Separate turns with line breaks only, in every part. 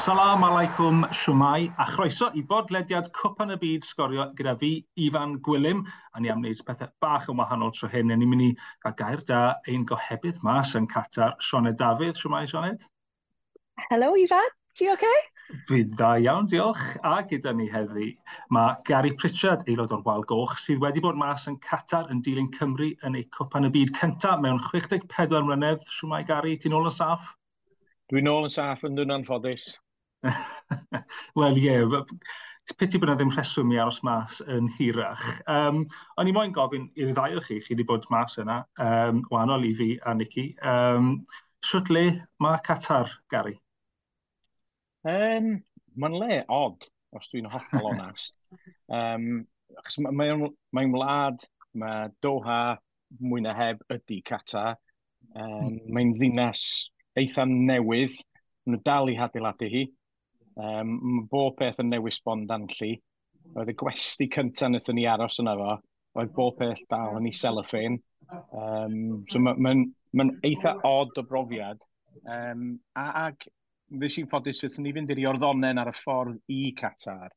Salam alaikum siwmai a chroeso i bodlediad Cwpan y Byd Sgorio gyda fi, Ifan Gwilym. A ni am wneud pethau bach yn wahanol tro hyn. Ni'n mynd i gael gair da ein gohebydd mas yn Qatar, Sioned Dafydd. Siwmai, Sioned?
Helo, Ifan. Ti oce? Okay?
Fi dda iawn, diolch. A gyda ni heddi, mae Gary Pritchard, aelod o'r Wal Goch, sydd wedi bod mas yn Qatar yn dilyn Cymru yn ei cwpan y byd cyntaf mewn 64 mlynedd. Siwmai, Gary, ti'n ôl yn saff?
Dwi'n ôl yn saff yn dwi'n anffodus.
Wel ie, yeah, piti bod yna ddim rheswm i aros mas yn hirach. Um, o'n i moyn gofyn i'r ddau o chi, chi wedi bod mas yna, um, wahanol i fi a Nicky. Um, Swyt le mae Qatar, Gary?
Um, Mae'n le og, os dwi'n hollol onast. um, mae'n mae, wlad, mae Doha mwy na heb ydy Qatar. Um, mae'n ddinas eitha newydd, maen nhw dal i hadeiladu hi. Um, mae bob peth yn newis bond anllu. Oedd y gwesti cyntaf wnaethon ni aros yna fo, oedd bob peth dal yn ei cellophane. Um, so mae'n ma, ma, eitha odd o brofiad. Um, a, ac fes i'n ffodus fyddwn ni fynd i'r iorddonen ar y ffordd i Qatar.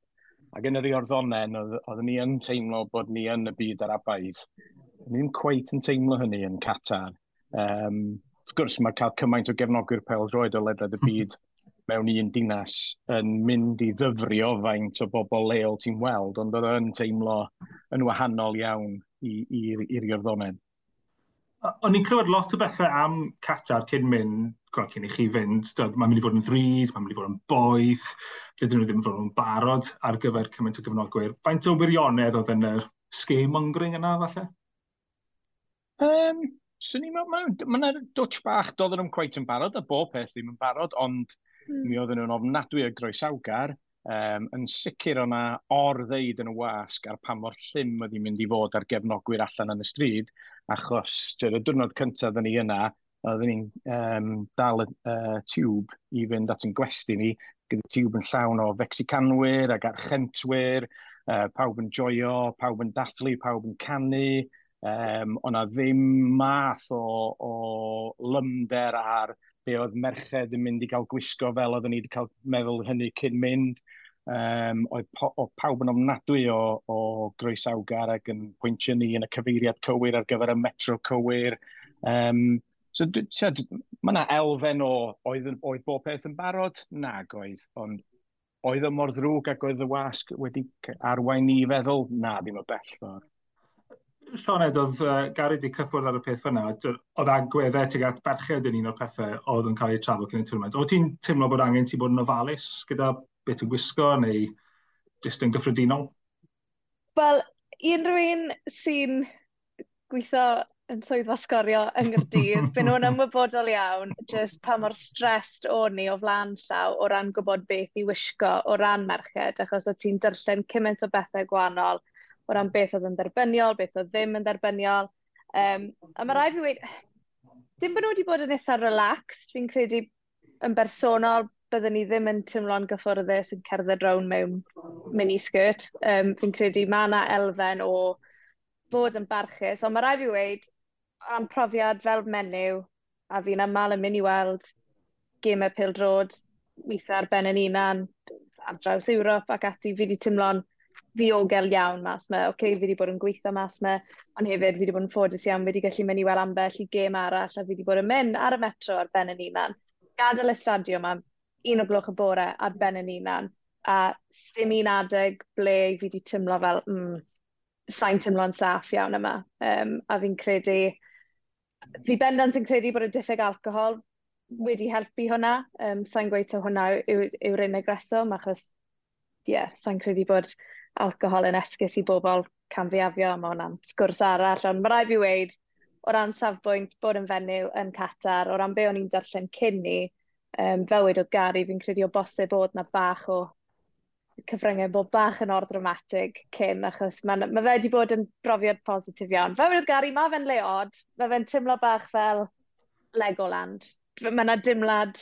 Ac yn yr iorddonen, oeddwn ni yn teimlo bod ni yn y byd ar abaidd. Ni'n cweith yn teimlo hynny yn Qatar. Um, wrth gwrs, mae cael cymaint o gefnogwyr pel droed o ledled y byd mewn un dinas yn mynd i ddyfrio faint o bobl leol ti'n weld, ond oedd yn teimlo yn wahanol iawn i'r iorddonen.
O'n i'n clywed lot o bethau am Qatar cyn mynd, cyn i chi fynd, mae'n mynd i fod yn ddrud, mae'n mynd i fod yn boeth, dydyn nhw ddim fod yn barod ar gyfer cymaint o gyfnogwyr. Faint o wirionedd oedd yn yr scaremongering yna, falle?
Um, so, i'n meddwl, mae ma, ma Dutch bach doedden nhw'n cweit yn barod, a bob peth ddim yn barod, ond Mm. Mi oedden nhw'n ofnadwy o groesawgar, um, yn sicr o'na or-ddeud yn y wasg ar pa mor llym oedd hi'n mynd i fod ar gefnogwyr allan yn y stryd, achos dy'r diwrnod cyntaf oedden ni yna, oedden ni'n um, dal y uh, tiwb i fynd at yn gwesti ni, gyda tiwb yn llawn o fecsicanwyr ac Archentwyr, uh, pawb yn joio, pawb yn dathlu, pawb yn canu, um, o'na ddim math o, o lymder ar be oedd merched yn mynd i gael gwisgo fel oedden ni wedi cael meddwl hynny cyn mynd. Um, oedd, po, pawb yn ofnadwy o, o groesawgar ac yn pwyntio ni yn y cyfeiriad cywir ar gyfer y metro cywir. Um, so, tiad, mae yna elfen o, oedd, oedd bob peth yn barod? Nag oedd, ond oedd y mor ddrwg ac oedd y wasg wedi arwain ni i feddwl, na, ddim o bell ffordd.
Sioned, oedd uh, Gary wedi cyffwrdd ar y peth fyna, oedd agweddau e tuag at berched yn un o'r pethau oedd yn cael ei trafod cyn y twrnament. Oedd ti'n teimlo bod angen ti bod yn ofalus gyda beth ti'n gwisgo neu jyst yn gyffredinol?
Wel, unrhyw un sy'n gweithio yn swyddfa sgorio yng Nghyrdydd, fe nhw'n ymwybodol iawn, jyst pa mor stressed o'n ni o flan llaw o ran gwybod beth i wisgo o ran merched, achos o ti'n dyrllen cymaint o bethau gwahanol, o ran beth oedd yn derbyniol, beth oedd ddim yn derbyniol. Um, a mae rai fi wedi... Dim bod nhw wedi bod yn eitha relaxed, fi'n credu yn bersonol byddwn ni ddim yn tymlo'n gyffwrddus yn cerdded rown mewn miniskirt. Um, fi'n credu mae yna elfen o fod yn barchus, ond mae rai fi wedi am profiad fel menyw, a fi'n aml yn mynd i weld gemau pildrod, weithiau ar ben yn unan, ar draws Ewrop ac ati, fi wedi tymlo'n ddiogel iawn mas me. Oce, okay, fi wedi bod yn gweithio mas me, ond hefyd fi wedi bod yn ffodus iawn, fi wedi gallu mynd i weld ambell i gêm arall, a fi wedi bod yn mynd ar y metro ar ben yn unan. Gadael y stadio yma, un o gloch y bore ar ben yn unan, a sdim un adeg ble fi wedi tymlo fel, mm, sa'n tymlo'n saff iawn yma. Um, a fi'n credu, fi bendant yn credu bod y diffyg alcohol wedi helpu hwnna. Um, sa'n gweud ta hwnna yw'r yw, yw unig reswm, achos, ie, yeah, sa'n credu bod alcohol yn esgus i bobl canfiafio, mae hwnna'n sgwrs arall, ond mae rai fi weid, o ran safbwynt bod yn fenyw yn Qatar, o ran be o'n i'n darllen cyn ni, um, fel wedodd Gary, fi'n credu o bosib bod na bach o cyfryngau bod bach yn ordramatig cyn, achos mae ma fe wedi bod yn brofiad positif iawn. Fel wedodd Gary, mae fe'n leod, mae fe'n teimlo bach fel Legoland. Mae yna dimlad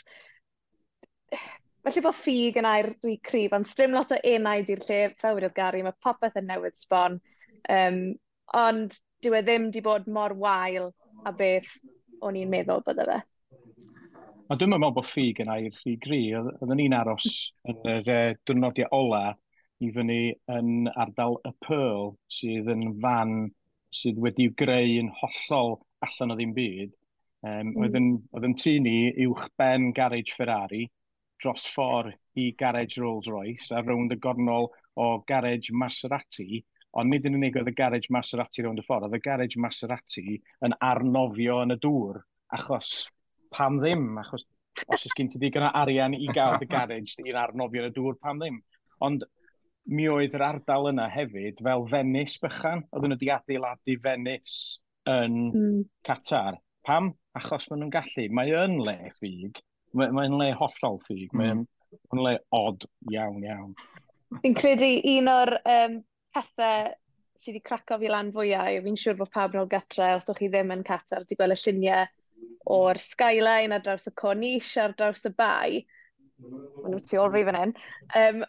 Felly bod ffug yn air dwi cryf, ond strym lot o enaid i'r lle, fel wedi'r Gary, mae popeth yn newydd sbon. Um, ond dyw e ddim wedi bod mor wael a beth o'n i'n meddwl bydde fe.
Ond dwi'n meddwl bod ffug yn air rhy gri. Oedden ni'n aros yn yr e, diwrnodiau ola i fyny yn ardal y Pearl, sydd yn fan sydd wedi'i greu yn hollol allan o ddim byd. Um, mm. Oedd oedd yn tu ni uwch ben garage Ferrari, dros ffordd i garage Rolls-Royce a rownd y gornol o garage Maserati, ond nid yn unig oedd y garage Maserati rownd y ffordd, oedd y garage Maserati yn arnofio yn y dŵr, achos pam ddim, achos os oes gen ti ddigon o arian i gael y garage i'n arnofio yn y dŵr, pam ddim. Ond mi oedd yr ardal yna hefyd fel Venice bychan, oedd nhw wedi adeiladu Venice yn mm. Qatar. Pam? Achos maen nhw'n gallu. Mae yn le ffug, Mae'n mae le hollol ffug, mm. mae'n mm. mae le odd iawn, iawn.
Fi'n credu un o'r um, pethau sydd wedi craco fi lan fwyau, fi'n siŵr bod pawb yn ôl gatre, os o'ch chi ddim yn Qatar, wedi gweld y lluniau o'r skyline ar draws y cornish ar draws y bai. Maen nhw tu ôl fi fan hyn. Um,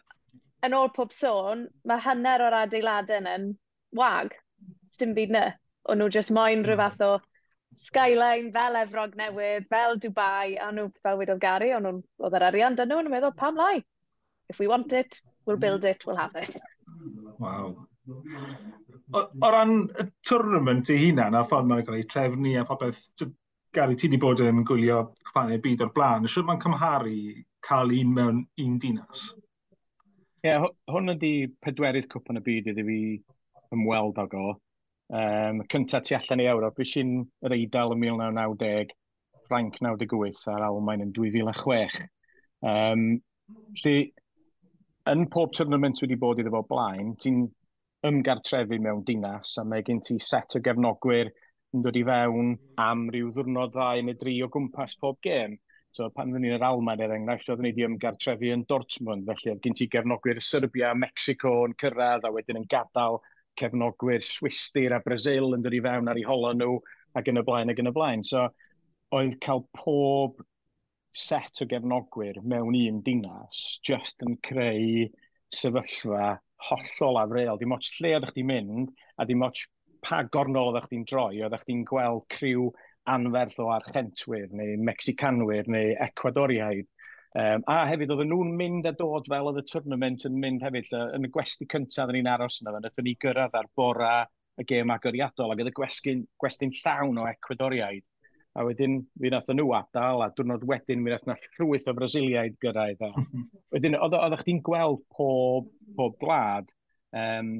yn ôl pob sôn, mae hanner o'r adeiladau yn wag. Sdim byd na. O'n nhw jyst moyn rhyw hmm. fath o skyline fel Efrog Newydd, fel Dubai, a nhw, fel wedodd Gary, o'n nhw'n, oedd yr arian dyn nhw, nhw'n meddwl, pam lai? If we want it, we'll build it, we'll have it.
Wow. O, o ran y tournament i hunan, a ffordd mae'n cael ei trefnu a popeth, Gary, ti wedi bod yn gwylio cwpanau byd o'r blaen, sydd mae'n cymharu cael un mewn un dinas?
Ie, yeah, hwn ydy pedwerydd cwpan y byd iddi fi ymweld ag o. Um, cynta tu allan i Ewrop, fi sy'n yr Eidal yn 1990, Ffranc 98 a'r Almain yn 2006. Um, Felly, yn pob tournament wedi bod iddo fo blaen, ti'n ymgartrefu mewn dinas a mae gen ti set o gefnogwyr yn dod i fewn am ryw ddwrnod ddau neu dri o gwmpas pob gêm. So pan fyddwn ni'n yr Almain er enghraifft, oedden ni wedi ymgartrefu yn Dortmund, felly oedd gen ti gefnogwyr Serbia, Mexico yn cyrraedd a wedyn yn gadael cefnogwyr Swistir a Brazil yn dod i fewn ar ei holo nhw ac yn y blaen ac yn y blaen. So, oedd cael pob set o gefnogwyr mewn un dinas just yn creu sefyllfa hollol afreol. Dim ots lle oeddech chi'n mynd a dim ots pa gornol oeddech chi'n droi. Oeddech chi'n gweld criw anferth o archentwyr neu Mexicanwyr neu Ecuadoriaid Um, a hefyd, oedden nhw'n mynd a dod fel oedd y tournament yn mynd hefyd. Yn y gwesti cyntaf, oedden ni'n aros yna, oedden ni gyrraedd ar bora y gêm agoriadol, ac oedd y gwesti'n gwestyn llawn o Ecuadoriaid. A wedyn, fi nath nhw adal, a diwrnod wedyn, mi nath na llwyth o Brasiliaid gyrraedd. A... wedyn, oedd chdi'n gweld pob, pob gwlad, um,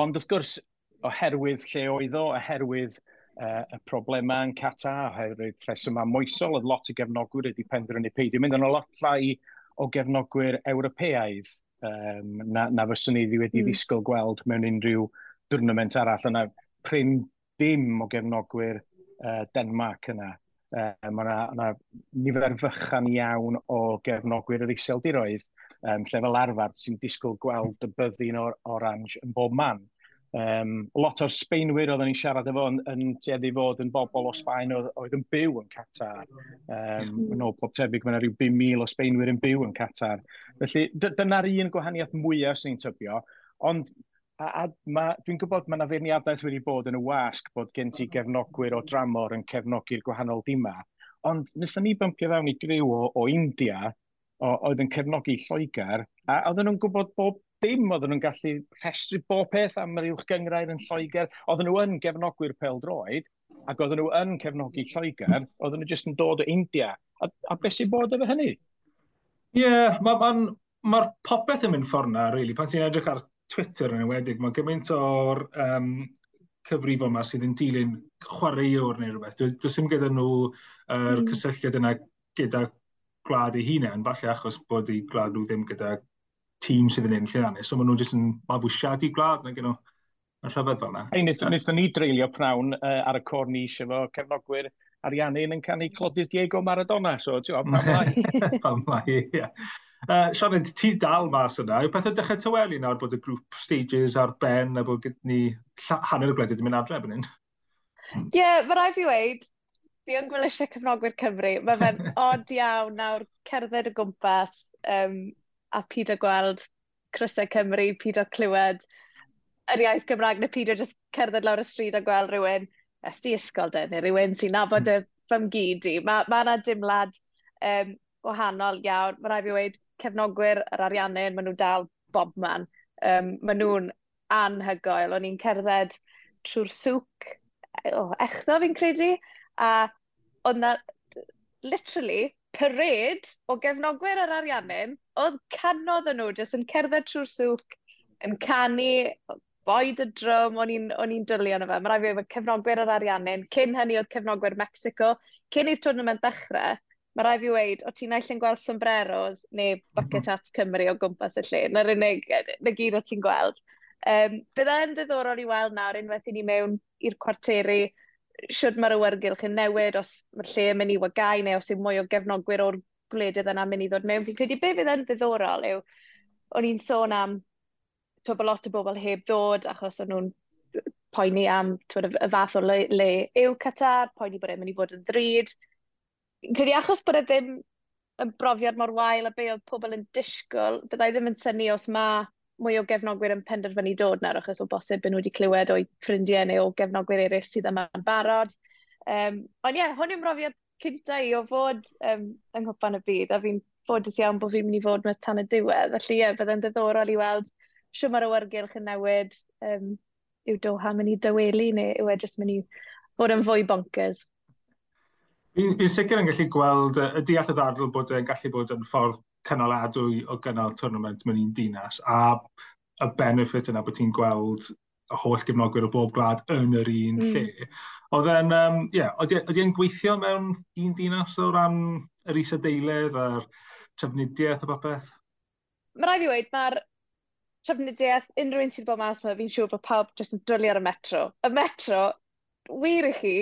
ond wrth gwrs, oherwydd lle oedd o, oherwydd uh, y problemau yn cata, oherwydd rheswm am moesol, oedd lot o gefnogwyr wedi penderfynu peidio mynd yn o lot llai o gefnogwyr Ewropeaidd um, na, na fyswn ni wedi mm. ddisgwyl gweld mewn unrhyw dwrnament arall. Yna pryn dim o gefnogwyr uh, Denmark yna. Um, mae yna nifer fychan iawn o gefnogwyr yr iseldiroedd, um, lle fel arfer sy'n disgwyl gweld y byddin o'r orange yn bob man. Um, lot o'r Sbeinwyr oedden ni'n siarad efo yn, yn tueddu fod yn bobl o Sbaen oedd, oedd yn byw yn Qatar. Um, yn ôl pob tebyg, mae yna rhyw 5,000 o Sbeinwyr yn byw yn Qatar. Felly, dyna'r un gwahaniaeth mwyaf sy'n tybio, ond a, a dwi'n gwybod mae yna feirniadaeth wedi bod yn y wasg bod gen ti gefnogwyr o dramor yn cefnogi'r gwahanol dima, ond wnaethon ni bympio fewn i griw o, o India, o, oedd yn cefnogi Lloegr, a oedden nhw'n gwybod bob dim oedden nhw'n gallu rhestru bob peth am yr uwch gyngrair yn Lloegr. Oedden nhw yn gefnogwyr pel droed, ac oedden nhw yn cefnogi Lloegr, oedden nhw jyst yn dod o India. A, a beth sy'n bod efo hynny?
Ie, yeah, mae'r ma, ma, ma popeth yn mynd ffordd na, really. Pan ti'n edrych ar Twitter yn ywedig, mae gymaint o'r um, cyfrifo yma sydd yn dilyn chwaraewr neu rhywbeth. Does dim gyda nhw yr er mm. cysylltiad yna gyda gwlad eu hunain, falle achos bod eu gwlad nhw ddim gyda tîm sydd yn un ei rannu. So maen nhw jyst yn mabwysiad i gwlad na gyno y rhyfedd fel yna.
Hei, wnaethon ni dreulio prawn uh, ar y cor nis efo cefnogwyr Ariannu'n yn canu Clodydd Diego Maradona, so ti'n gwybod, pam lai.
pam lai, ie. Uh, Sianed, ti dal mas yna, yw pethau dechrau tyweli nawr bod y grŵp stages ar ben a bod ni hanner y gwledydd yn mynd adre yn hyn?
Ie, yeah, mae rai fi weid, fi yn gwylisiau cyfnogwyr Cymru. Mae fe'n od iawn nawr cerdded y gwmpas, um, a pyd o gweld Crysau Cymru, pyd o clywed yr iaith Gymraeg neu pyd o just cerdded lawr y stryd a gweld rhywun ysdi ysgol dyn neu rhywun sy'n nabod y fy mgyd i. Mae ma yna dimlad um, wahanol iawn. Mae rhaid fi wedi cefnogwyr yr ariannau, maen nhw dal bob man. Um, maen nhw'n anhygoel. O'n i'n cerdded trwy'r sŵc, oh, echddo fi'n credu, a oedd na, literally, pared o gefnogwyr yr ariannin, oedd canodd yn nhw, jyst yn cerdded trwy'r sŵc, yn canu, boed y drwm, o'n i'n dwlu yna fe. Mae rai fi efo cefnogwyr yr ariannin, cyn hynny oedd cefnogwyr Mexico, cyn i'r tournament ddechrau, mae rai fi weid, o ti'n aill yn gweld sombreros neu bucket mhm. hat Cymru o gwmpas y lle, na'r unig, na gyd o ti'n gweld. Um, Bydda yn ddiddorol i weld nawr unwaith i ni mewn i'r cwarteri, siwrd mae'r awyrgylch yn newid, os mae'r lle yn mynd i wagau neu os yw mwy o gefnogwyr o'r gwledydd yna mynd i ddod mewn. Fi'n credu be fydd yn ddiddorol yw, o'n i'n sôn am twa bod lot o bobl heb ddod achos o'n nhw'n poeni am twyd, y fath o le, le yw Qatar, poeni bod e'n mynd i fod yn ddryd. Fi'n Credu achos bod e ddim yn brofiad mor wael a be oedd pobl yn disgwyl, byddai ddim yn syni os mae mwy o gefnogwyr yn penderfynu dod nawr, achos o bosib byd nhw wedi clywed o'i ffrindiau neu o gefnogwyr eraill sydd yma'n barod. Um, ond ie, yeah, hwn yw'n brofiad cynta i o fod um, yng Nghwpan y Byd, a fi'n ffodus iawn bod fi'n mynd i fod yma tan y diwedd. Felly ie, yeah, byddai'n ddiddorol i weld siw mae'r awyrgylch yn newid, um, yw Doha mynd i dywelu neu yw e jyst mynd i fod yn fwy bonkers.
Fi'n sicr yn gallu gweld y deall y ddadl bod e'n gallu bod yn ffordd cynaladwy o gynnal tournament mewn un dinas, a y benefit yna bod ti'n gweld y holl gefnogwyr o bob glad yn yr un mm. lle. Oedd e'n um, yeah, e, e'n gweithio mewn un dinas o ran yr isadeiledd a'r trefnidiaeth o popeth?
Mae rai fi wedi, mae'r trefnidiaeth, unrhyw un sydd bod mas yma, fi'n siŵr bod pawb jyst yn dwylio ar y metro. Y metro, wir i chi,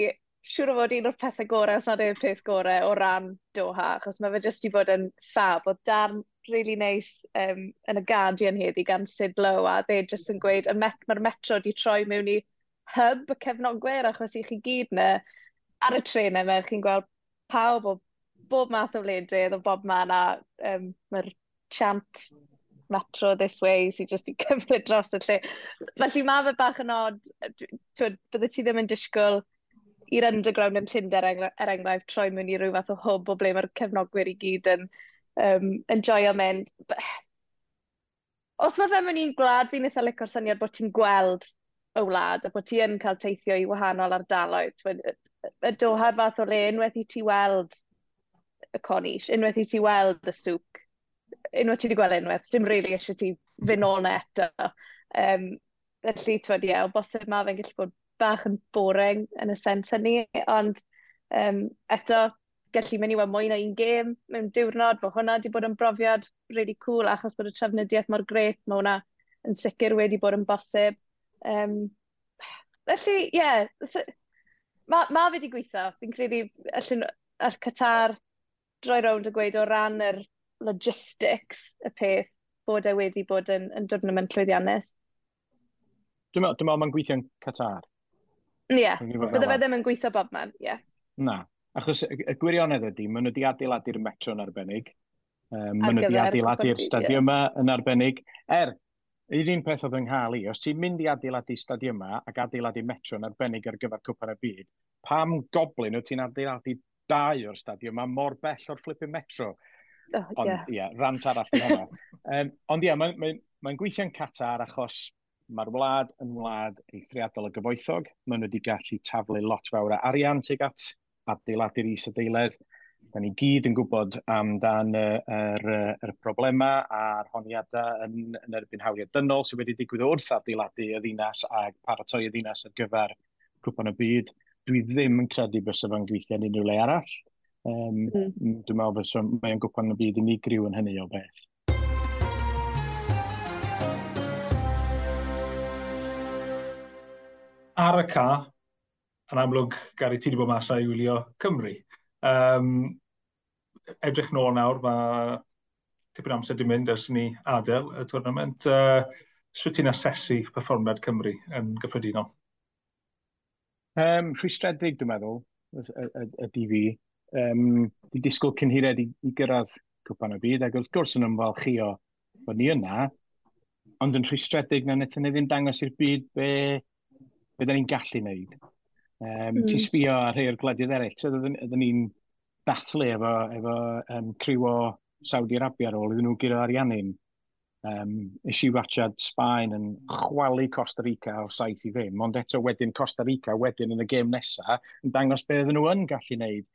siŵr o fod un o'r pethau gorau, os nad yw'r peth gorau o ran Doha, achos mae fe jyst i fod yn ffab, o darn really nice, um, yn y Guardian heddi gan Sid Lowe, a dde jyst yn gweud, met, mae'r metro di troi mewn i hub y cefnogwyr, achos i chi gyd na, ar y trenau mewn, chi'n gweld pawb o bob math o wledydd, o bob man, a um, mae'r chant metro this way sy'n just i cyfle dros y lle. Felly mae fe bach yn od, bydde ti ddim yn disgwyl i'r underground yn Llyndar, er engra er enghraifft, troi mewn i rhyw fath o hwb o ble mae'r cefnogwyr i gyd yn um, enjoyo mynd. Os mae fe mewn i'n gwlad, fi'n eitha licor syniad bod ti'n gweld y wlad a bod ti yn cael teithio i wahanol ardaloedd. Y doha'r fath o le, unwaith i ti weld y conish, unwaith i ti weld y sŵc, unwaith ti wedi gweld unwaith, dim rili really eisiau ti fynd ôl na eto. Um, felly, twyd, ie, o bosib mae fe'n gallu bod bach yn boring yn y sens hynny, ond um, eto, gallu mynd i weld mwy na un gêm mewn diwrnod, bod hwnna wedi bod yn brofiad really cool achos bod y trefnidiaeth mor gret, mae hwnna yn sicr wedi bod yn bosib. Um, felly, ie, yeah, mae ma fi wedi gweithio. Fi'n credu allan all Qatar droi rownd a gweud o ran yr logistics y peth bod e wedi bod yn, yn dwrnament llwyddiannus.
Dwi'n meddwl, dwi'n meddwl mae'n gweithio'n Qatar.
Ie, yeah. bydde fe ddim yn gweithio bob man, ie. Yeah.
Na, achos y gwirionedd ydy, maen nhw wedi adeiladu'r metro yn arbennig, um, maen nhw wedi adeiladu'r stadiwm yma yn arbennig. Er, yr un peth oedd yng Nghali, os ti'n mynd i adeiladu stadiwm yma ac adeiladu metro yn arbennig ar gyfer cwpan y byd, pam goblin wyt ti'n adeiladu dau o'r stadiwm yma mor bell o'r flipping metro?
Oh, ond, ie,
yeah. yeah rant arall yn hwnna. um, ond ie, yeah, mae'n ma, ma, ma gweithio'n catar achos Mae'r wlad yn wlad eithriadol y gyfoethog. Maen nhw wedi gallu taflu lot fawr o arian tuag at adeiladu'r is-adeiledd. Da ni gyd yn gwybod amdan yr, er, yr, er problemau a'r honiadau yn, yn erbyn hawliau dynol sydd wedi digwydd wrth adeiladu y ddinas a paratoi y ddinas ar gyfer cwpan y byd. Dwi ddim yn credu bys efo'n gweithio yn unrhyw le arall. Um, mm. Dwi'n meddwl bod mae'n gwpan y byd unigryw yn hynny o beth.
ar y ca, yn amlwg, Gary, ti wedi bod mas i wylio Cymru. Um, edrych nôl nawr, mae tipyn amser di mynd ers ni adael y tournament. Uh, Swy ti'n asesu perfformiad Cymru yn gyffredinol?
Um, rhwystredig, dwi'n meddwl, ydy fi. Um, di disgwyl cynhired i, i gyrraedd cwpan y byd, ac wrth gwrs yn ymfalchio bod ni yna, ond yn rhwystredig na wnaethon ni ddim dangos i'r byd be bydden ni'n gallu wneud. Um, mm. Ti'n sbio ar rhai o'r gwledydd eraill, so ydyn ni'n dathlu efo, efo um, criw o Saudi Arabia ar ôl, iddyn nhw gyro ariannu'n. Um, Isi Rachad Sbaen yn chwalu Costa Rica o saith i ddim, ond eto wedyn Costa Rica wedyn yn y gêm nesaf yn dangos beth ydyn nhw yn gallu wneud.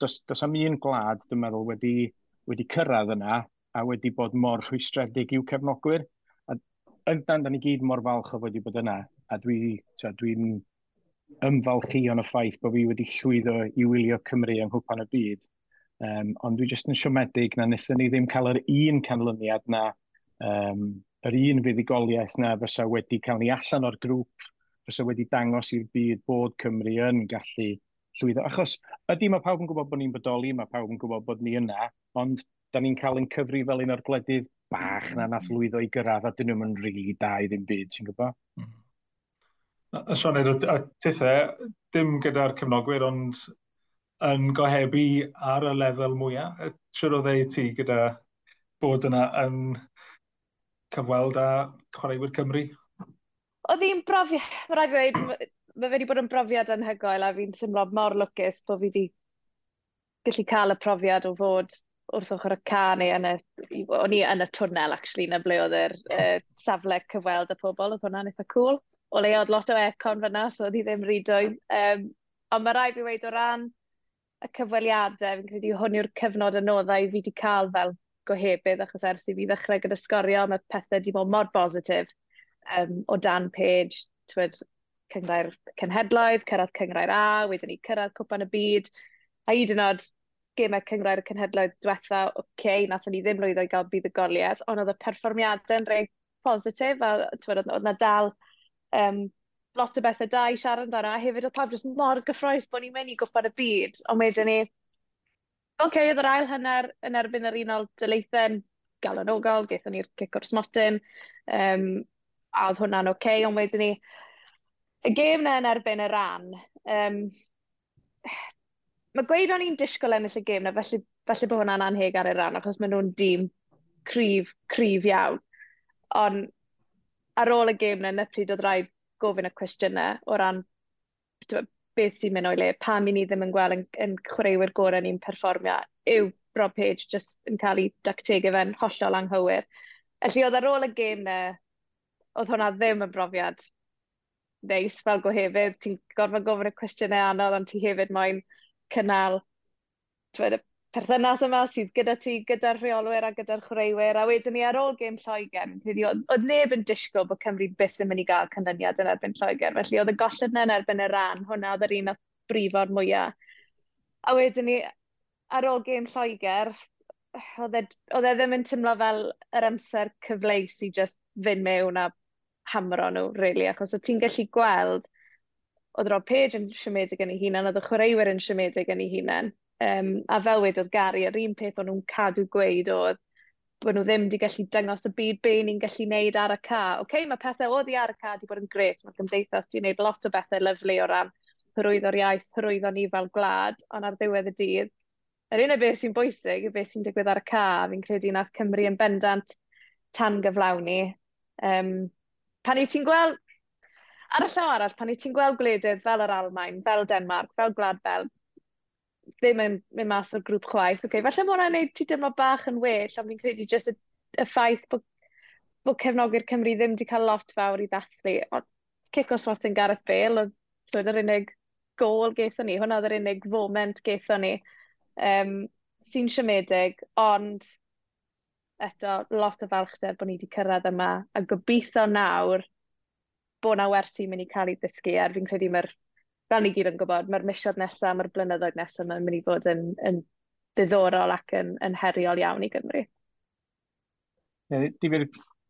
Does, does am un gwlad, dwi'n meddwl, wedi, wedi cyrraedd yna a wedi bod mor rhwystredig i'w cefnogwyr. A yndan, da ni gyd mor falch o wedi bod yna a dwi, so, dwi'n ymfalchu o'n y ffaith bod fi wedi llwyddo i wylio Cymru yng nghwpan y byd. Um, ond dwi jyst yn siomedig na nesaf ni ddim cael yr un canlyniad na, um, yr un fuddigoliaeth na fysa wedi cael ni allan o'r grŵp, fysa wedi dangos i'r byd bod Cymru yn gallu llwyddo. Achos ydy mae pawb yn gwybod bod ni'n bodoli, mae pawb yn gwybod bod ni yna, ond da ni'n cael ein cyfri fel un o'r gwledydd bach na nath lwyddo i gyrraedd a dyn nhw'n rili really da i ddim byd, ti'n gwybod? Mm.
Sean Edward, a tithau, dim gyda'r cefnogwyr, ond yn gohebu ar y lefel mwyaf. Siwr o ddeu ti gyda bod yna yn cyfweld â chwaraewyr Cymru?
Oedd hi'n brofiad, mae rhaid i ddweud, mae wedi bod yn brofiad anhygoel a fi'n symlo mor lwcus bod fi wedi gallu cael y profiad o fod wrth ochr y ca neu yn y, o'n i yn y twnnel actually na ble oedd yr uh, safle cyfweld y pobl, oedd hwnna'n eitha cool o leia oedd lot o aircon fyna, so oedd hi ddim rydwyd. Um, ond mae rhaid i weid o ran y cyfweliadau, fi'n credu hwn yw'r cyfnod anoddau fi wedi cael fel gohebydd, achos ers i fi ddechrau gyda sgorio, mae pethau wedi bod mor bositif um, o dan page, twyd, cyngrair cenhedloedd, cyrraedd cyngrair A, wedyn ni cyrraedd cwpan y byd, a hyd yn oed gemau cyngrair y cenhedloedd diwetha, oce, okay, nath ni ddim lwyddo i gael bydd y goliaeth, ond oedd y perfformiadau yn rhaid positif, a twyd, oedd na dal um, lot o bethau da i siarad amdano, a hefyd oedd pawb jyst mor gyffroes bod ni'n mynd i gwybod y byd, ond wedyn ni, oce, okay, oedd yr ail hanner yn erbyn yr unol dyleithen, galonogol, gaethon ni'r cic o'r smotyn, um, a oedd hwnna'n oce, okay, ond wedyn ni, y gêm na yn erbyn y ran, um, mae gweud o'n i'n disgwyl ennill y gêm na, felly, felly bod hwnna'n anheg ar y ran, achos maen nhw'n dîm cryf, cryf iawn. Ond ar ôl y gêm na, na pryd oedd rhaid gofyn y cwestiynau o ran beth sy'n mynd o'i le, pam i ni ddim yn gweld yn, yn chwaraewyr gorau ni'n perfformio, yw Rob Page just yn cael ei dactegu fe'n hollol anghywir. Felly oedd ar ôl y gêm na, oedd hwnna ddim yn brofiad neis fel go hefyd. Ti'n gorfod gofyn y cwestiynau anodd, ond ti hefyd moyn cynnal twed, y perthynas yma sydd gyda ti, gyda'r rheolwyr a gyda'r chwaraewyr, a wedyn ni ar ôl gêm Lloegr, oedd neb yn disgwyl bod Cymru byth yn mynd i gael canlyniad yn erbyn Lloegr, felly oedd y golled yna yn erbyn y ran, hwnna oedd yr un oedd brifo'r mwyaf. A wedyn ni ar ôl gêm Lloegr, oedd e, e ddim yn tymlo fel yr amser cyfleus i just fynd mewn a hamro nhw, really, achos o ti'n gallu gweld oedd Rob Page yn siomedig yn ei hunan, oedd y chwaraewyr yn siomedig yn ei hunan Um, a fel wedodd Gary, yr un peth o'n nhw'n cadw gweud oedd bod nhw ddim wedi gallu dyngos y byd be ni'n gallu wneud ar y ca. Oce, okay, mae pethau oedd i ar y ca wedi bod yn gret. Mae'r gymdeithas wedi gwneud lot o bethau lyflu o ran hyrwyddo'r iaith, hyrwyddo ni fel gwlad, ond ar ddiwedd y dydd, yr un o beth sy'n bwysig yw beth sy'n digwydd ar y ca. Fi'n credu nath Cymru yn bendant tan gyflawni. Um, pan i ti'n gweld, ar y llaw arall, pan i ti'n gweld gwledydd fel yr Almain, fel Denmark, fel Gwlad Belg, ddim yn mynd mas o'r grŵp chwaith. Okay, falle mae hwnna'n gwneud ti dyma bach yn well, ond fi'n credu jyst y, y ffaith bod, bod cefnogi'r Cymru ddim wedi cael lot fawr i ddathlu. Ond cico swart yn Gareth Bale, oedd swyd yr unig gol geithon ni, hwnna oedd yr unig foment geithon ni, um, sy'n siomedig, ond eto lot o falchder bod ni wedi cyrraedd yma, a gobeithio nawr bod na wersi mynd i cael ei ddysgu, er fi'n credu mae'r fel ni gyd yn gwybod, mae'r misioedd nesaf, mae'r blynyddoedd nesaf yn mynd i fod yn, yn ddiddorol ac yn, yn heriol iawn i Gymru.
Yeah, di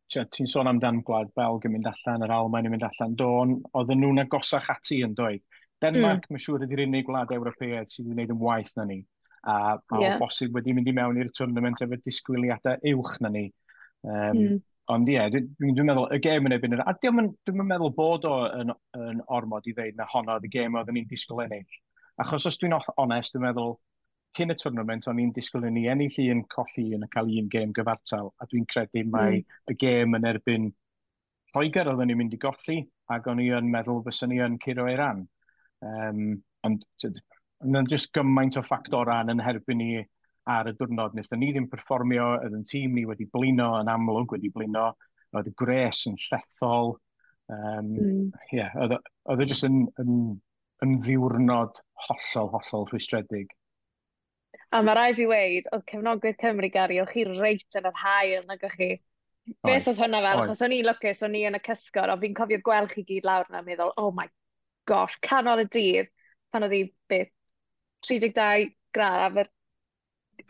ti'n sôn amdan gwlad Belg yn mynd allan, yr Almain yn mynd allan, do'n, oedden nhw'n agosach ati yn dweud. Denmark, mm. mae'n siŵr ydy'r unig gwlad Ewropeaidd sydd wedi gwneud yn waith na ni. A mae yeah. bosib wedi mynd i mewn i'r tournament efo disgwyliadau uwch na ni. Um, mm. Ond ie, yeah, dwi'n dwi meddwl, y gêm yn ebyn yr... A dwi'n dwi meddwl bod o yn, yn ormod i ddeud na honno y gêm oedd ni'n disgwyl ennill. Achos os dwi'n onest, dwi'n meddwl, cyn y tournament, o'n i'n disgwyl i ni ennill un colli yn y cael un gêm gyfartal, a dwi'n credu mai mm. y gêm yn erbyn Lloegr oedden ni'n mynd i golli, ac o'n i yn meddwl fyddwn ni yn curo ei ran. Um, ond, ond just gymaint o ffactorau yn yn herbyn ni ar y diwrnod nes ni ddim perfformio, oedd yn tîm ni wedi blino yn amlwg, wedi blino, oedd y gres yn llethol, um, mm. yeah, oedd e jyst yn, yn, yn ddiwrnod hollol, hollol rhwystredig.
A mae rai fi weid, oedd cefnogwyr Cymru gari, o'ch chi reit yn yr hael nag o'ch chi. Beth oedd hwnna fel, achos o'n i'n lwcus, o'n i yn y cysgor, ond fi'n cofio gweld chi gyd lawr yna, meddwl, oh my gosh, canol y dydd, pan oedd hi, beth, 32 gradd, a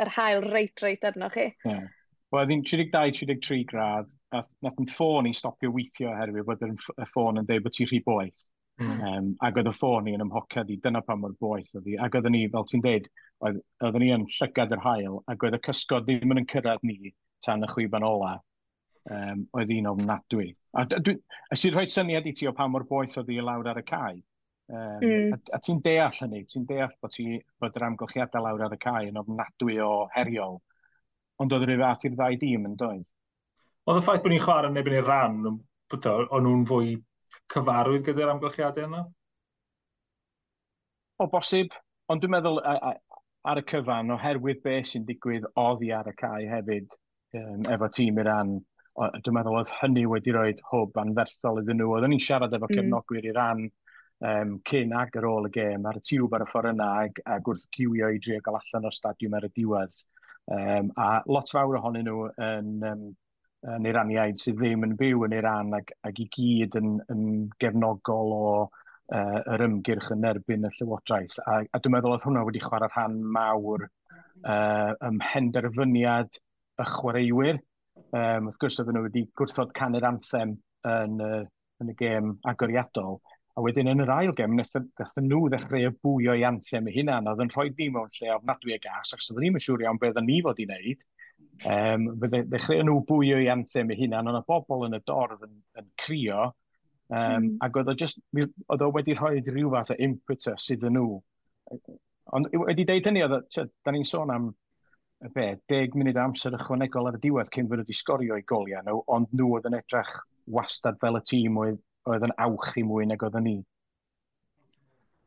yr hael reit reit arno chi.
Yeah. Wel, ddim 32-33 grad, a nath yn ffôn i stopio weithio oherwydd bod y ffôn yn dweud bod ti'n rhy boeth. Mm. Um, ac oedd y ffôn i yn ymhocad i, dyna pam mor boeth oedd hi. Ac oedd ni, fel ti'n dweud, oedd ni yn llygad yr hael, ac oedd y cysgod ddim yn cyrraedd ni tan y chwiban ola. Um, oedd hi'n ofnadwy. A, a sy'n rhoi syniad i ti o pa mor boeth oedd hi lawr ar y cae? Um, mm. A, a ti'n deall hynny, ti'n deall bod, ti, bod yr amgylchiadau lawr ar y cae yn ofnadwy o heriol, ond oedd rhyw fath i'r ddau dîm yn dweud?
Oedd y ffaith bod ni'n chwarae yn ebyn i'r rhan, o'n nhw'n fwy cyfarwydd gyda'r amgylchiadau yna?
O bosib, ond dwi'n meddwl a, a, ar y cyfan, oherwydd beth sy'n digwydd oddi ar y cae hefyd um, efo tîm Iran, o, dwi'n meddwl oedd hynny wedi rhoi hwb anferthol iddyn nhw. Oedden ni'n siarad efo mm. cefnogwyr mm. Iran, um, cyn ag ar ôl y gêm ar y tiwb ar y ffordd yna ag, ag wrth cywio i drio gael allan o'r stadiwm ar y diwedd. Um, a lot fawr ohonyn nhw yn, um, yn Iraniaid sydd ddim yn byw yn Iran ag, ag i gyd yn, yn gefnogol o uh, yr ymgyrch yn erbyn y Llywodraeth. A, a dwi'n meddwl oedd hwnna wedi chwarae rhan mawr uh, ym penderfyniad y chwaraewyr. Um, wrth gwrs, oedden nhw wedi gwrthod canu'r anthem yn, uh, yn y gêm agoriadol. A wedyn yn yr ail gem, gathen nhw ddechrau y bwio i anthem eu hunan, oedd yn rhoi ni mewn lle ofnadwy y gas, achos oedden ni'n siŵr iawn beth ni fod i wneud. Um, ddechrau nhw bwio i anthem eu hunan, ond y bobl yn y dorf yn, yn crio, um, mm. ac oedd o, just, oedd o wedi rhoi rhyw fath o impetus iddyn nhw. Ond wedi deud hynny, oedd, da ni'n sôn am be, deg munud amser ychwanegol ar y diwedd cyn fod wedi sgorio i goliau nhw, ond nhw oedd yn edrych wastad fel y tîm oedd oedd yn awch i mwy nag oedden ni.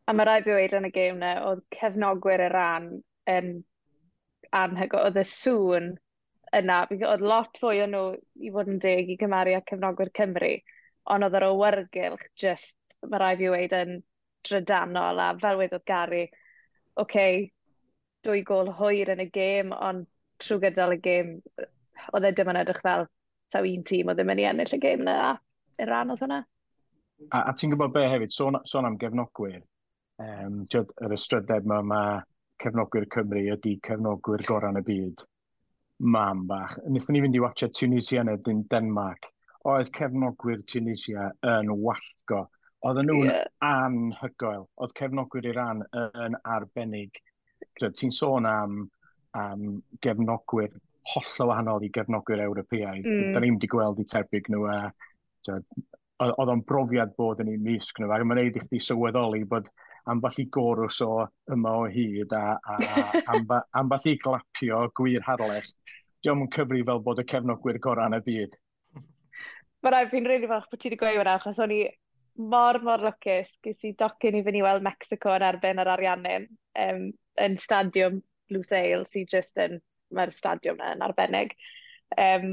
A mae rhaid i ddweud yn y gêm na, oedd cefnogwyr y ran yn anhygo, oedd y sŵn yna, oedd lot fwy o nhw i fod yn deg i gymaru â cefnogwyr Cymru, ond oedd yr awyrgylch just, mae rhaid i ddweud yn drydanol, a fel wedodd Gary, oce, okay, dwy gol hwyr yn y gêm, ond trwy gydol y gêm, oedd e dim yn edrych fel, saw un tîm oedd e ddim yn ei ennill y gêm yna, a y ran oedd hwnna.
A, a ti'n gwybod be hefyd, sôn, sôn am gefnogwyr, um, tiod, yr ystrydeb yma mae cefnogwyr Cymru ydy cefnogwyr gorau yn y byd. Mam bach. Nethon ni fynd i watcha Tunisia yn dyn Denmark. Oedd cefnogwyr Tunisia yn wallgo. Oedden nhw'n yeah. anhygoel. Oedd cefnogwyr Iran yn arbennig. Ti'n sôn am, am gefnogwyr holl o wahanol i gefnogwyr Ewropeaidd. Mm. Da ni'n wedi gweld i tebyg nhw a oedd o'n brofiad bod yn ei misg nhw, ac mae'n neud i chdi sylweddoli bod amball i gorws o yma o hyd a, a, a amba, amball i glapio gwir harles. diolch yn cyfri fel bod y cefnogwyr gorau yn y byd.
Mae rhaid fi'n rili really falch bod ti wedi gweud hwnna, achos o'n i mor, mor lwcus. Ges i docyn i fynd i weld Mexico yn erbyn yr Ariannin um, yn stadiwm Blue Sail, sy'n just yn, mae'r stadiwm yna yn arbennig. Um,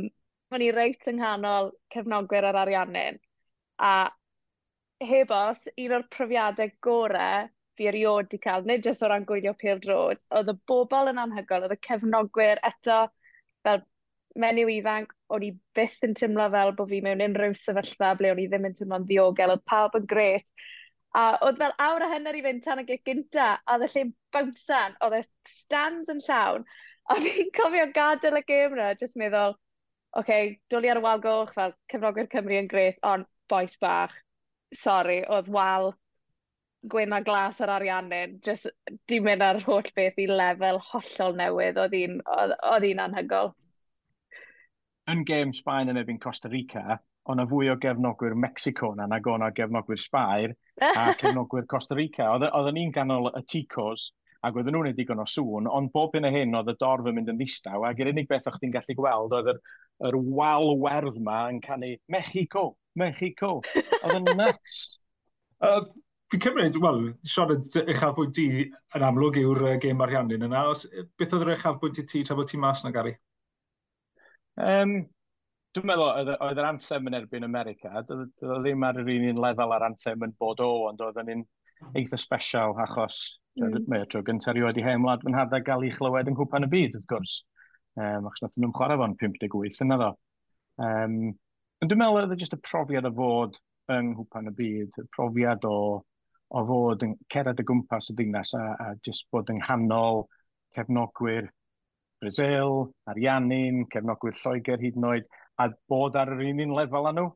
o'n i reit yng nghanol cefnogwyr yr Ariannin, A heb os, un o'r profiadau gorau fi erioed wedi cael, nid jyst o ran gwylio Pêl Drod, oedd y bobl yn anhygoel, oedd y cefnogwyr eto, fel menyw ifanc, o'n i byth yn teimlo fel bod fi mewn unrhyw sefyllfa ble o'n i ddim yn teimlo'n ddiogel, oedd pawb yn gret. A oedd fel awr a hynny'r i fynd tan y gig gynta, a oedd y lle'n bownsan, oedd y stands yn llawn. A fi'n cofio gadael y gêm yna, jyst meddwl, oce, okay, dwlu ar y wal goch, fel cefnogwyr Cymru yn gret, ond boes bach, sori, oedd wal gwyn a glas ar ariannin, just di mynd ar holl beth i lefel hollol newydd, oedd hi'n anhygol.
Yn gêm Sbaen yn erbyn Costa Rica, o'na fwy o gefnogwyr Mexico na nag o'na gefnogwyr Sbaer a cefnogwyr Costa Rica. Oedden ni'n ganol y Ticos, ac oedden nhw'n digon o sŵn, ond bob hyn a hyn oedd y dorf yn mynd yn ddistaw, ac yr unig beth o'ch ti'n gallu gweld oedd yr, yr wal werdd yma yn canu Mexico, Mexico. Oedd yn nuts.
Uh, Fi'n cymryd, wel, Sean, uchafbwynt ti yn amlwg yw'r uh, gêm ariannu'n yna. Os, beth oedd yr uchafbwynt i ti tra bod ti mas na, Gary?
Um, dwi'n meddwl, oedd yr ansem yn erbyn America. Oedd ddim ar yr un un lefel ar ansem yn bod o, ond oedd yn un eitha special, achos mm. mae o tro gyntaf erioed i hen wlad fy nhadda gael ei chlywed yng nghwpan y byd, wrth gwrs. Um, achos nath nhw'n chwarae fo'n 58 yna ddo. Um, Ond dwi'n meddwl oedd e jyst y profiad o fod yng nghwpan y byd, y profiad o, o fod yn ceredd y gwmpas y ddinas a, a jyst bod yng nghanol cefnogwyr Brazil, Ariannin, cefnogwyr Lloegr hyd yn oed, a bod ar yr un un lefel â nhw.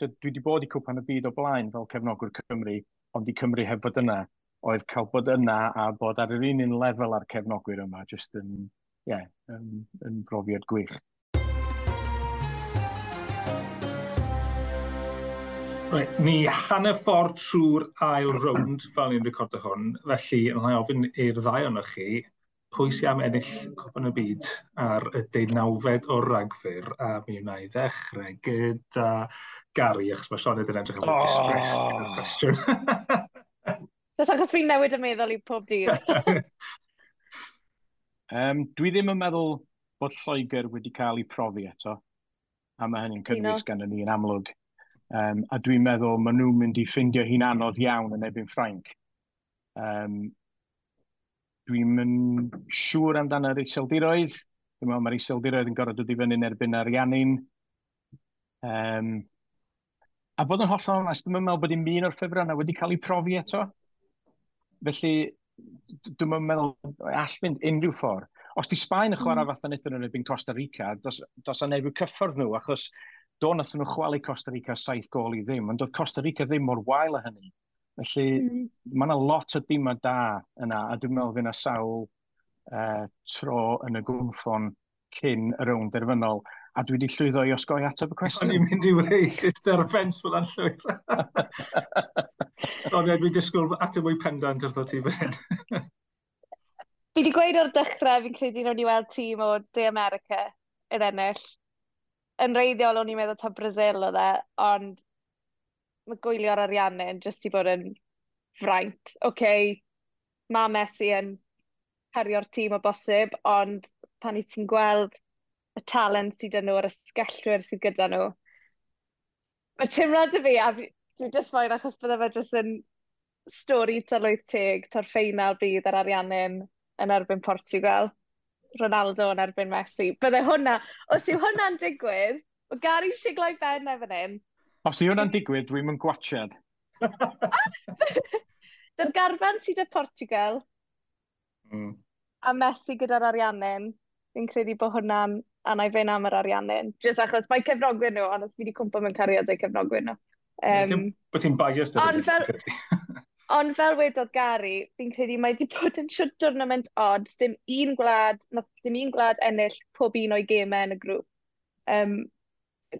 So, dwi wedi bod i cwpan y byd o blaen fel cefnogwr Cymru, ond i Cymru heb fod yna. Oedd cael bod yna a bod ar yr un un lefel â'r cefnogwyr yma, jyst yn, yeah, yn, yn brofiad gwych.
Right, ni hanner ffordd trwy'r ail rownd fel ni'n recordo hwn, felly yna i ofyn i'r ddau o'n chi, pwy sy'n am ennill Cwpan y Byd ar y deunawfed o ragfyr, a mi wna i ddechrau gyda Gary, achos mae Sean yn edrych yn oh. distressed yn cwestiwn.
Dys achos fi'n newid y meddwl i pob dydd.
um, dwi ddim yn meddwl bod Lloegr wedi cael ei profi eto, a mae hynny'n cynnwys gan ni yn amlwg Um, a dwi'n meddwl maen nhw'n mynd i ffeindio hi'n anodd iawn yn ebyn Ffrainc. Um, dwi'n mynd siŵr amdano yr iseldiroedd. Dwi'n meddwl mae'r iseldiroedd yn gorfod dod i fyny'n erbyn ariannin. Um, a bod yn hollol onest, dwi'n meddwl bod i'n un o'r ffefrau yna wedi cael ei profi eto. Felly, dwi'n meddwl all fynd unrhyw ffordd. Os di Sbaen yn chwarae mm. fath yn eithon nhw'n ebyn Costa Rica, dos, dos a anefyw cyffordd nhw, achos do, nath nhw chwalu Costa Rica saith gol i ddim, ond doedd Costa Rica ddim mor wael a hynny. Felly, mm. mae yna lot o dim da yna, a dwi'n meddwl fyna sawl uh, tro yn y gwmffon cyn y rown derfynol, a dwi wedi llwyddo i osgoi ateb y cwestiwn.
O'n i'n mynd i weid, it's their fence fel yn llwyr. Ond dwi'n disgwyl ateb mwy pendant wrth o ti fan
Fi wedi gweud o'r dechrau, fi'n credu wnawn i weld tîm o De America yn ennill yn reiddiol o'n i'n meddwl ta Brazil o dde, ond mae gwylio'r ariannau yn jyst i bod yn fraint. Oce, okay, mae Messi yn cario'r tîm o bosib, ond pan i ti'n gweld y talent sydd dyn nhw a'r ysgellwyr sydd gyda nhw, mae teimlad y fi, a dwi'n just moyn achos bydde fe jyst yn stori tylwyth teg, tor'r ffeinal bydd yr ariannau yn erbyn Portugal. Ronaldo yn erbyn Messi. Bydde hwnna, os yw hwnna'n digwydd, mae Gary Siglau Ben efo hyn.
Os yw hwnna'n digwydd, dwi'n mynd gwachad.
Dy'r garfan sydd y Portugal, mm. a Messi gyda'r ariannin, fi'n credu bod hwnna'n anaifyn am yr ariannin. Jyst achos mae cefnogwyr nhw, ond os fi wedi cwmpa mewn cariad cariadau cefnogwyr nhw. Um,
Bod ti'n biased.
Ond fel, Ond fel wedodd Gary, fi'n credu mae wedi bod yn siwr diwrnament odd, Dim un gwlad, dim un gwlad ennill pob un o'i gemau yn y grŵp. Um,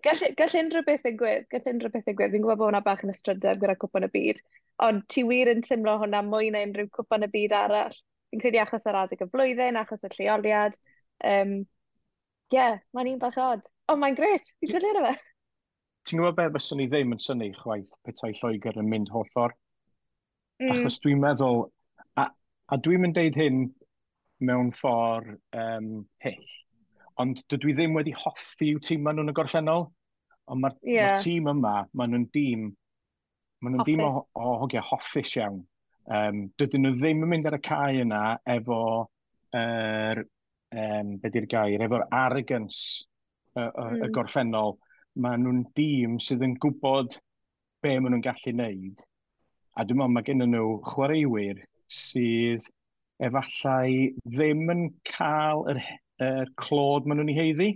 gall, gall unrhyw beth ddigwydd, gall unrhyw beth ddigwydd. Fi'n gwybod bod hwnna bach yn ystrydeb gyda cwpan y byd. Ond ti wir yn tymlo hwnna mwy na unrhyw cwpan y byd arall. Fi'n credu achos yr adeg y flwyddyn, achos y lleoliad. Um, yeah, mae'n un bach od. Ond mae'n gret, fi'n dylio fe.
Ti'n gwybod be fyswn i ddim yn syni chwaith petai Lloegr yn mynd holl ffordd? Mm. Achos dwi'n meddwl, a, a dwi'n mynd deud hyn mewn ffordd um, hyll, ond dydw i ddim wedi hoffi yw tîm maen nhw'n y gorffennol, ond mae'r yeah. ma tîm yma, maen nhw'n dîm, maen nhw'n dîm o, o hogia hoffus iawn. Um, dydyn nhw ddim yn mynd ar y cae yna efo, er, um, be di'r gair, efo'r arrogance y, y, mm. y gorffennol. Maen nhw'n dîm sydd yn gwybod be maen nhw'n gallu wneud A dwi'n meddwl mae gen nhw chwaraewyr sydd efallai ddim yn cael yr, yr clod maen nhw'n ei heiddi,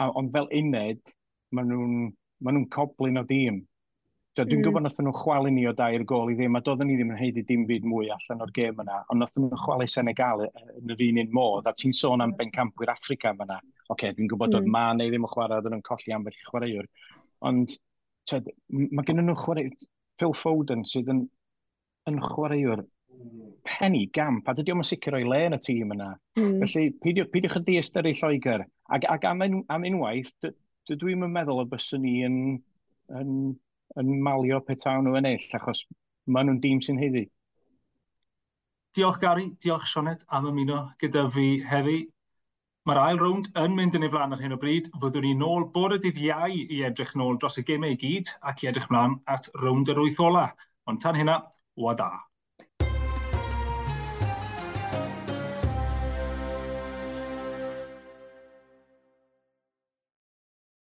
a, ond fel uned, maen nhw'n ma nhw coblin o dîm. So, dwi'n mm. gwybod nath nhw chwalu ni o dair gol i ddim, a doedden ni ddim yn heiddi dim byd mwy allan o'r gêm yna, ond nath nhw chwalu Senegal yn yr un un modd, a ti'n sôn am mm. bencampwyr Africa yma. Oce, okay, dwi'n gwybod mm. oedd ma neu ddim yn chwarae, oedden nhw'n colli am fel chwaraewr. Ond, tyd, mae gen nhw chwarae, Phil Foden sydd yn, yn chwaraewr penny gamp, a dydy o'n sicr o'i le yn y tîm yna. Mm. Felly, peidiwch, peidiwch y ei Lloegr. Ac, ac am, un, am unwaith, dydw i'n meddwl y byswn ni yn, yn, yn malio petawn nhw ennill, achos maen nhw'n dîm sy'n heddi.
Diolch Gary, diolch Sionet am ymuno gyda fi heddi. Mae'r ail rownd yn mynd yn ei flaen ar hyn o bryd. Fyddwn ni nôl bore dydd iau i edrych nôl dros y gemau i gyd ac i edrych mlaen at rownd yr wyth ola. Ond tan hynna, wada!